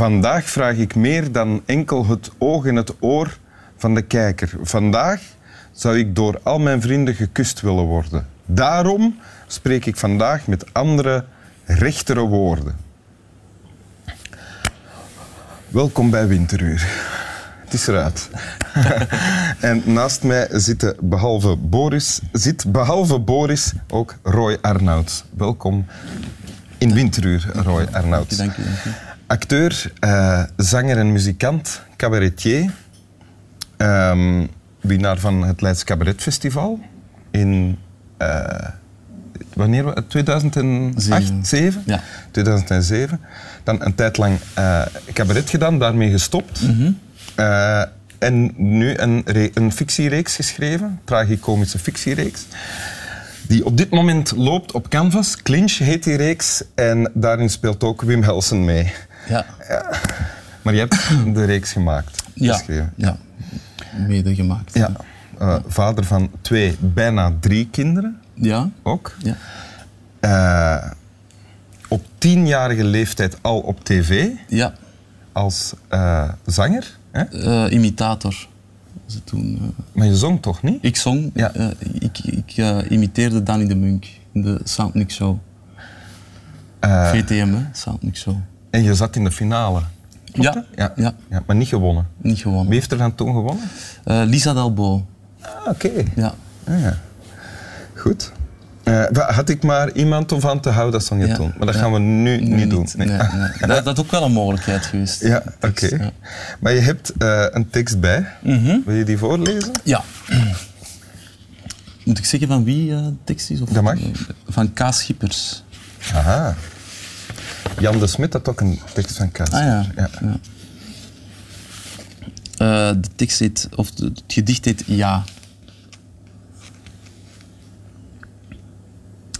Vandaag vraag ik meer dan enkel het oog en het oor van de kijker. Vandaag zou ik door al mijn vrienden gekust willen worden. Daarom spreek ik vandaag met andere, rechtere woorden. Welkom bij Winteruur. Het is eruit. en naast mij zitten behalve Boris, zit behalve Boris ook Roy Arnoud. Welkom in Winteruur, Roy Arnoud. Dank u, dank. Acteur, eh, zanger en muzikant, cabaretier. Ehm, winnaar van het Leids Cabaret Festival in eh, wanneer? wa- 2008? Zeven. 7? Ja. 2007. Dan een tijd lang eh, cabaret gedaan, daarmee gestopt. Eh, en nu een, een fictiereeks geschreven, tragicomische fictiereeks. Die op dit moment loopt op Canvas. Clinch heet die reeks. En daarin speelt ook Wim Helsen mee. Ja, Maar je hebt de reeks gemaakt. ja, ja. mede gemaakt. Ja. Eh, vader van twee, bijna drie kinderen Ja, ook. ja. Eh, op tienjarige leeftijd al op tv ja. als eh, zanger. Hè? Imitator. het toen. Maar je zong toch niet? ik zong, Ja. ik, ik imiteerde Danny de Munk in de Soundmix Show. VTM, hè? Soundmix Show. En je zat in de finale. Ja, ja. ja. Ja, Maar niet gewonnen. Niet gewonnen. Wie heeft er dan toen gewonnen? Eh, Lisa Delbo. Ah, oké. Ja. Ah, ja. Goed. Eh, had ik maar iemand om van te houden, dat zong je Ja. toen. Maar dat gaan we nu Nu niet doen. Nee. Nee, nee. Dat, dat is ook wel een mogelijkheid geweest. Ja, oké. Maar je hebt eh, een tekst bij. Mhm. Wil je die voorlezen? Ja. Moet ik zeggen van wie de tekst is? Of, Dat mag. Van K. Schippers. Aha. Jan de Smit had ook een tekst van Kaas. Ah ja. ja. ja. Eh, de tekst heet, of de- het gedicht heet Ja.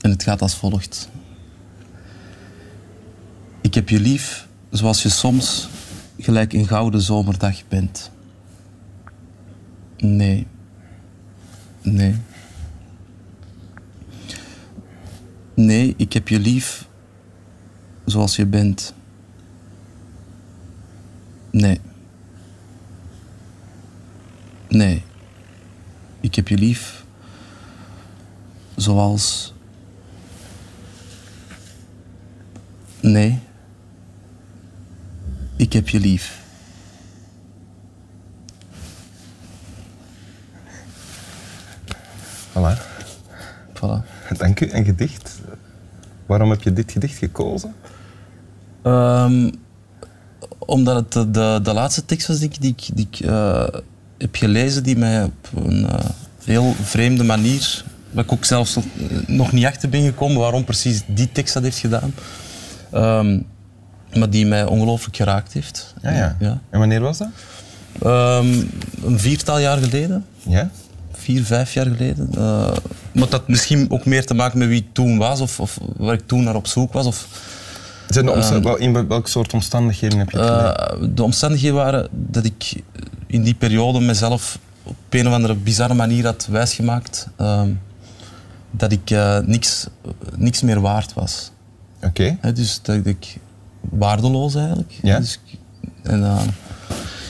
En het gaat als volgt. Ik heb je lief zoals je soms gelijk een gouden zomerdag bent. Nee. Nee. Nee, ik heb je lief zoals je bent. Nee. Nee. Ik heb je lief zoals. Nee. Ik heb je lief. Voilà. Voilà. Dank u. Een gedicht. Waarom heb je dit gedicht gekozen? Ehm, omdat het de, de, de laatste tekst was die ik, die, ik- die ik eh, heb gelezen, die mij op een eh, heel vreemde manier, waar ik ook zelfs nog, niet achter ben gekomen waarom precies die tekst dat heeft gedaan, Ehm, maar die mij ongelooflijk geraakt heeft. Ja, ja. Ja. En wanneer was dat? Ehm, een viertal jaar geleden, Ja? vier, vijf jaar geleden. Eh, maar dat had misschien ook meer te maken met wie ik toen was of, of waar ik toen naar op zoek was. Of, Zijn de omsta- wel- in welk soort omstandigheden heb je het? Eh, de omstandigheden waren dat ik in die periode mezelf op een of andere bizarre manier had wijsgemaakt ehm, dat ik eh, niks, niks meer waard was. Oké. Dus dat ik waardeloos eigenlijk. Ja. Dus ik, en, eh,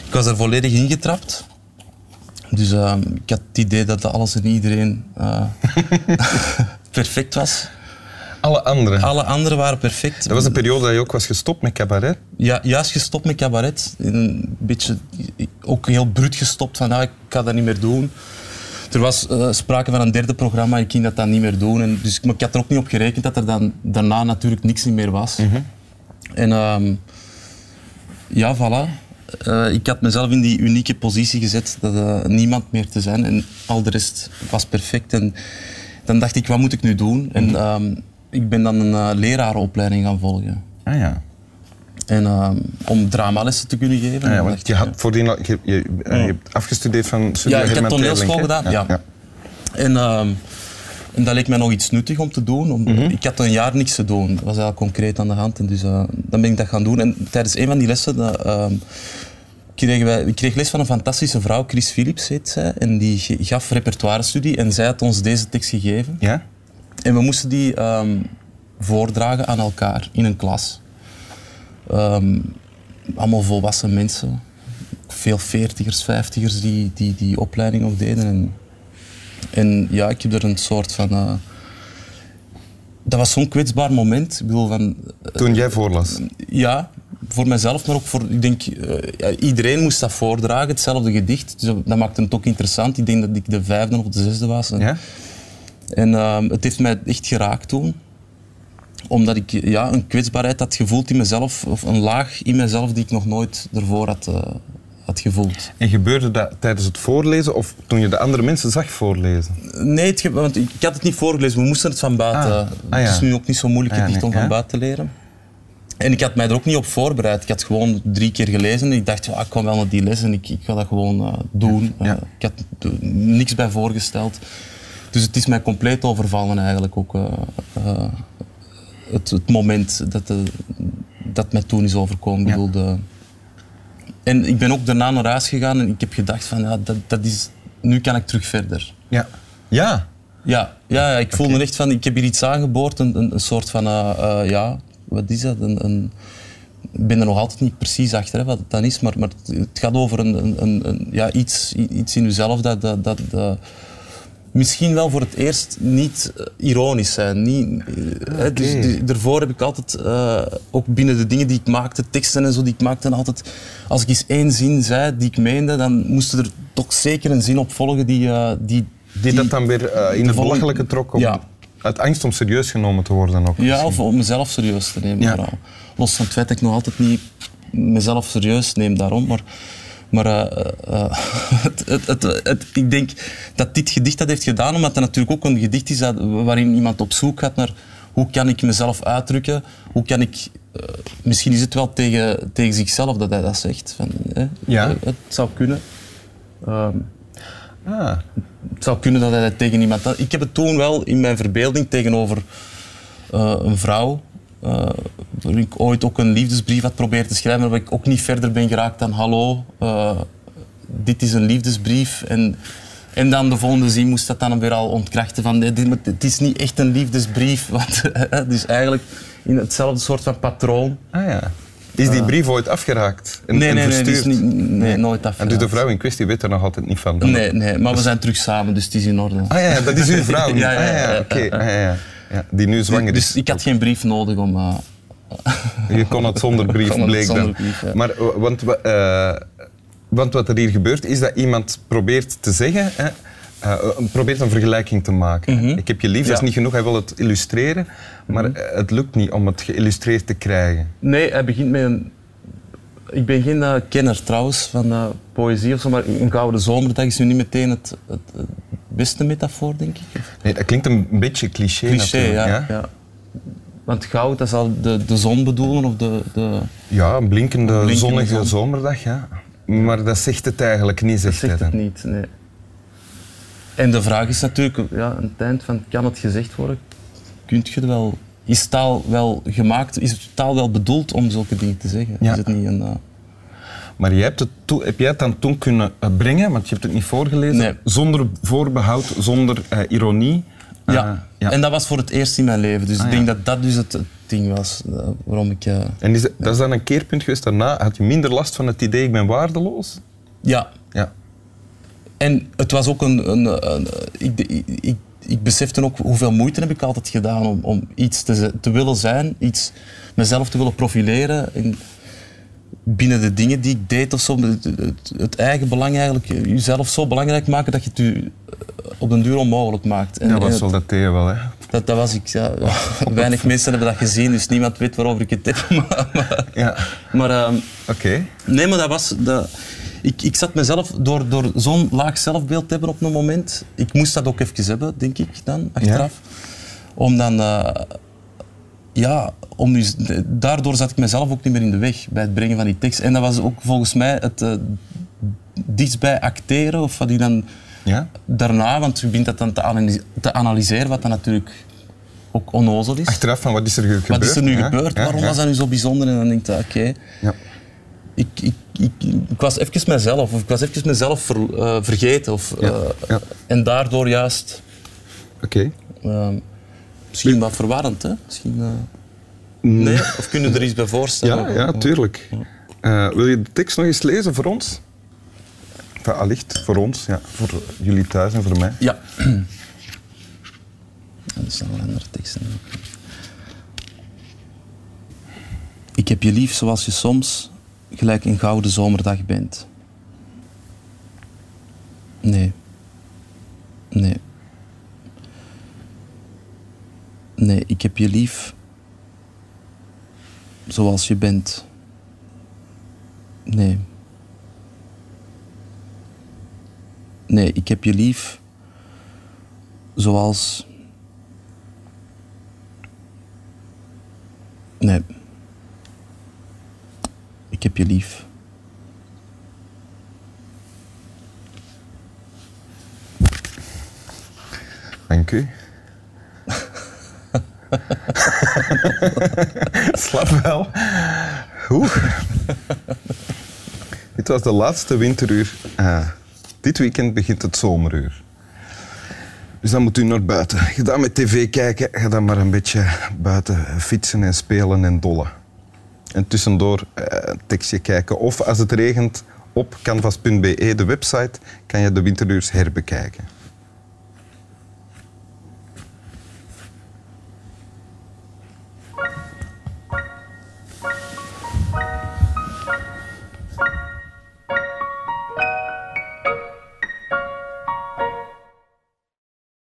ik was er volledig ingetrapt. Dus eh, ik had het idee dat alles en iedereen eh, perfect was. Alle anderen. Alle anderen waren perfect. Dat was de periode dat je ook was gestopt met cabaret. Ja, juist gestopt met cabaret. Een beetje, ook heel bruut gestopt van ah, ik ga dat niet meer doen. Er was eh, sprake van een derde programma, ik ging dat dan niet meer doen. En dus, maar ik had er ook niet op gerekend dat er dan daarna natuurlijk niks meer was. En ehm, ja, voilà. Eh, ik had mezelf in die unieke positie gezet dat eh, niemand meer te zijn. En al de rest was perfect. En dan dacht ik, wat moet ik nu doen? En ehm, ik ben dan een eh, lerarenopleiding gaan volgen. Ah ja. En ehm, om dramalessen te kunnen geven. Ah, ja want je, had voordien je, je, eh, je hebt afgestudeerd van Ja, ik heb toneelschool gedaan, ja. En, ehm, en dat leek mij nog iets nuttig om te doen. Om, Mhm. Ik had een jaar niks te doen. Dat was eigenlijk concreet aan de hand. En dus eh, dan ben ik dat gaan doen. En tijdens een van die lessen ehm, kregen wij, ik kreeg les van een fantastische vrouw, Chris Philips heet zij. En die gaf repertoire-studie. En zij had ons deze tekst gegeven. Ja? En we moesten die ehm, voordragen aan elkaar in een klas. Ehm, allemaal volwassen mensen. Veel veertigers, vijftigers die, die die opleiding nog deden. En, en ja, ik heb er een soort van... eh, dat was zo'n kwetsbaar moment. Ik bedoel, van, Toen jij voorlas. ja, voor mezelf, maar ook voor... Ik denk, eh, ja, iedereen moest dat voordragen, hetzelfde gedicht. Dus dat maakte het ook interessant. Ik denk dat ik de vijfde of de zesde was. En, Ja? En ehm, het heeft mij echt geraakt toen. Omdat ik ja, een kwetsbaarheid had gevoeld in mezelf, of een laag in mezelf die ik nog nooit ervoor had, eh, had gevoeld. En gebeurde dat tijdens het voorlezen of toen je de andere mensen zag voorlezen? Nee, het want ik, ik had het niet voorgelezen, we moesten het van buiten. Ah, ah, Het is ja. nu ook niet zo moeilijk Ah, ja, gedicht om nee, van ja. buiten te leren. En ik had mij er ook niet op voorbereid. Ik had gewoon drie keer gelezen en ik dacht, ja, ik kwam wel naar die les en ik, ik ga dat gewoon eh, doen. Ja. Eh, ik had er niks bij voorgesteld. Dus het is mij compleet overvallen eigenlijk ook. eh, eh, het, het moment dat, de, dat mij toen is overkomen. Ik Ja. bedoel, de- en ik ben ook daarna naar huis gegaan en ik heb gedacht van, ja, dat, dat is, nu kan ik terug verder. Ja. Ja. Ja, ja, ja ik voelde echt van, ik heb hier iets aangeboord, een, een, een soort van, eh, eh, ja, wat is dat? Een, een, ik ben er nog altijd niet precies achter hè, wat het dan is, maar, maar het- gaat over een, een, een, een- ja, iets, iets in uzelf dat, dat, dat, dat misschien wel voor het eerst niet eh, ironisch zijn. Niet, eh, hè, dus die- daarvoor heb ik altijd, eh, ook binnen de dingen die ik maakte, teksten en zo die ik maakte, altijd, als ik eens één zin zei die ik meende, dan moest er toch zeker een zin op volgen die... die, Die dat dan weer in de het belachelijke trok om, Ja. uit angst om serieus genomen te worden ook. Ja, misschien. of om mezelf serieus te nemen Ja. Los van het feit dat ik nog altijd niet mezelf serieus neem daarom, maar... Maar eh, eh, het, het, het, ik denk dat dit gedicht dat heeft gedaan, omdat het natuurlijk ook een gedicht is dat, waarin iemand op zoek gaat naar hoe kan ik mezelf uitdrukken, hoe kan ik... eh, misschien is het wel tegen, tegen zichzelf dat hij dat zegt. Van, hè, Ja. eh, Het zou kunnen. Ehm, Ah. het zou kunnen dat hij dat tegen iemand... Ik heb het toen wel in mijn verbeelding tegenover eh, een vrouw, eh waar ik ooit ook een liefdesbrief had proberen te schrijven, maar waar ik ook niet verder ben geraakt dan hallo, eh, dit is een liefdesbrief. En, en dan de volgende zin moest dat dan weer al ontkrachten van dit, het is niet echt een liefdesbrief, want het is eigenlijk in hetzelfde soort van patroon. ah ja. Is die brief ooit afgeraakt en, Nee, en nee, nee, is niet, nee, nooit En dus de afgeraakt. vrouw in kwestie weet er nog altijd niet van? Nee, nee, maar we zijn terug samen, dus het is in orde. Ah ja, dat is uw vrouw. Ja, ja, Ah, ja, ja, oké. Ah, ja, ja. Ja, die nu zwanger is. Dus ik had geen brief nodig om... eh, Je kon het zonder brief, het bleek zonder dan. brief, ja. Maar, eh, want, eh, want wat er hier gebeurt, is dat iemand probeert te zeggen... Hè, probeert een vergelijking te maken. Ik heb je lief, dat is niet genoeg, hij wil het illustreren. Maar eh, het lukt niet om het geïllustreerd te krijgen. Nee, hij begint met een... Ik ben geen kenner trouwens van poëzie of zo, maar een gouden zomerdag is nu niet meteen het, het, het beste metafoor, denk ik. Nee, dat klinkt een beetje cliché, Cliché, natuurlijk. ja, ja. Want goud, dat zal de, de zon bedoelen of de... de Ja, een blinkende, Blinkende zonnige zon. zomerdag, ja. Maar dat zegt het eigenlijk niet, dat zegt hij zegt het niet, nee. En de vraag is natuurlijk, ja, aan het eind van, kan het gezegd worden? Kunt je het wel... Is taal wel gemaakt, is taal wel bedoeld om zulke dingen te zeggen? Ja. Is het niet een... eh, Maar jij hebt het toe- heb jij het dan toen kunnen brengen, want je hebt het niet voorgelezen, Nee. zonder voorbehoud, zonder eh, ironie? Eh, Ja. ja. en dat was voor het eerst in mijn leven. Dus Ah, ik denk ja. dat dat dus het, ding was eh, waarom ik... En is, dat is dan een keerpunt geweest daarna? Had je minder last van het idee, ik ben waardeloos? ja, Ja. en het was ook een... een, een- ik, ik, ik, ik besefte ook hoeveel moeite heb ik altijd gedaan om, om iets te, te willen zijn, iets, mezelf te willen profileren binnen de dingen die ik deed of zo. Het, het, het eigen belang eigenlijk, jezelf zo belangrijk maken dat je het je eh, op den duur onmogelijk maakt. En, Dat en was het- wel dat tegen wel, hè? dat, dat was ik, ja. Weinig mensen hebben dat gezien, dus niemand weet waarover ik het heb. Maar, maar, Ja. maar, ehm, Oké. Nee, maar dat was... Dat, ik, ik zat mezelf door, door zo'n laag zelfbeeld te hebben op een moment. Ik moest dat ook even hebben, denk ik dan, achteraf. Om dan... eh, ja, om dus, daardoor zat ik mezelf ook niet meer in de weg bij het brengen van die tekst. En dat was ook volgens mij het uh, dichtstbij acteren, of wat ik dan Ja? daarna, want je begint dat dan te, analyse- te analyseren, wat dan natuurlijk ook onnozel is. Achteraf van wat is er gebeurd? Wat is er nu Ja, gebeurd? ja, Waarom was dat nu zo bijzonder? En dan denk je, oké, Ja. ik, ik, ik, ik was even mezelf, of ik was even mezelf ver- eh, vergeten. Of, eh. En daardoor juist, Oké. eh, misschien wat verwarrend, hè? Misschien, eh, nee? Of kun je er iets bij voorstellen? Ja, ja, tuurlijk. Eh, wil je de tekst nog eens lezen voor ons? Enfin, allicht voor ons, ja. voor jullie thuis en voor mij. Ja. Er staan wel andere teksten. Ik heb je lief zoals je soms gelijk een gouden zomerdag bent. Nee. Nee, ik heb je lief zoals je bent. Nee. Nee, ik heb je lief zoals. Nee. Ik heb je lief. Dank u. Slap wel. Oeh. Dit was de laatste winteruur. Ah, dit weekend begint het zomeruur. Dus dan moet u naar buiten. Ga dan met tv kijken, ga dan maar een beetje buiten fietsen en spelen en dollen. En tussendoor eh, een tekstje kijken. Of als het regent, op canvas.be, de website, kan je de winteruurs herbekijken.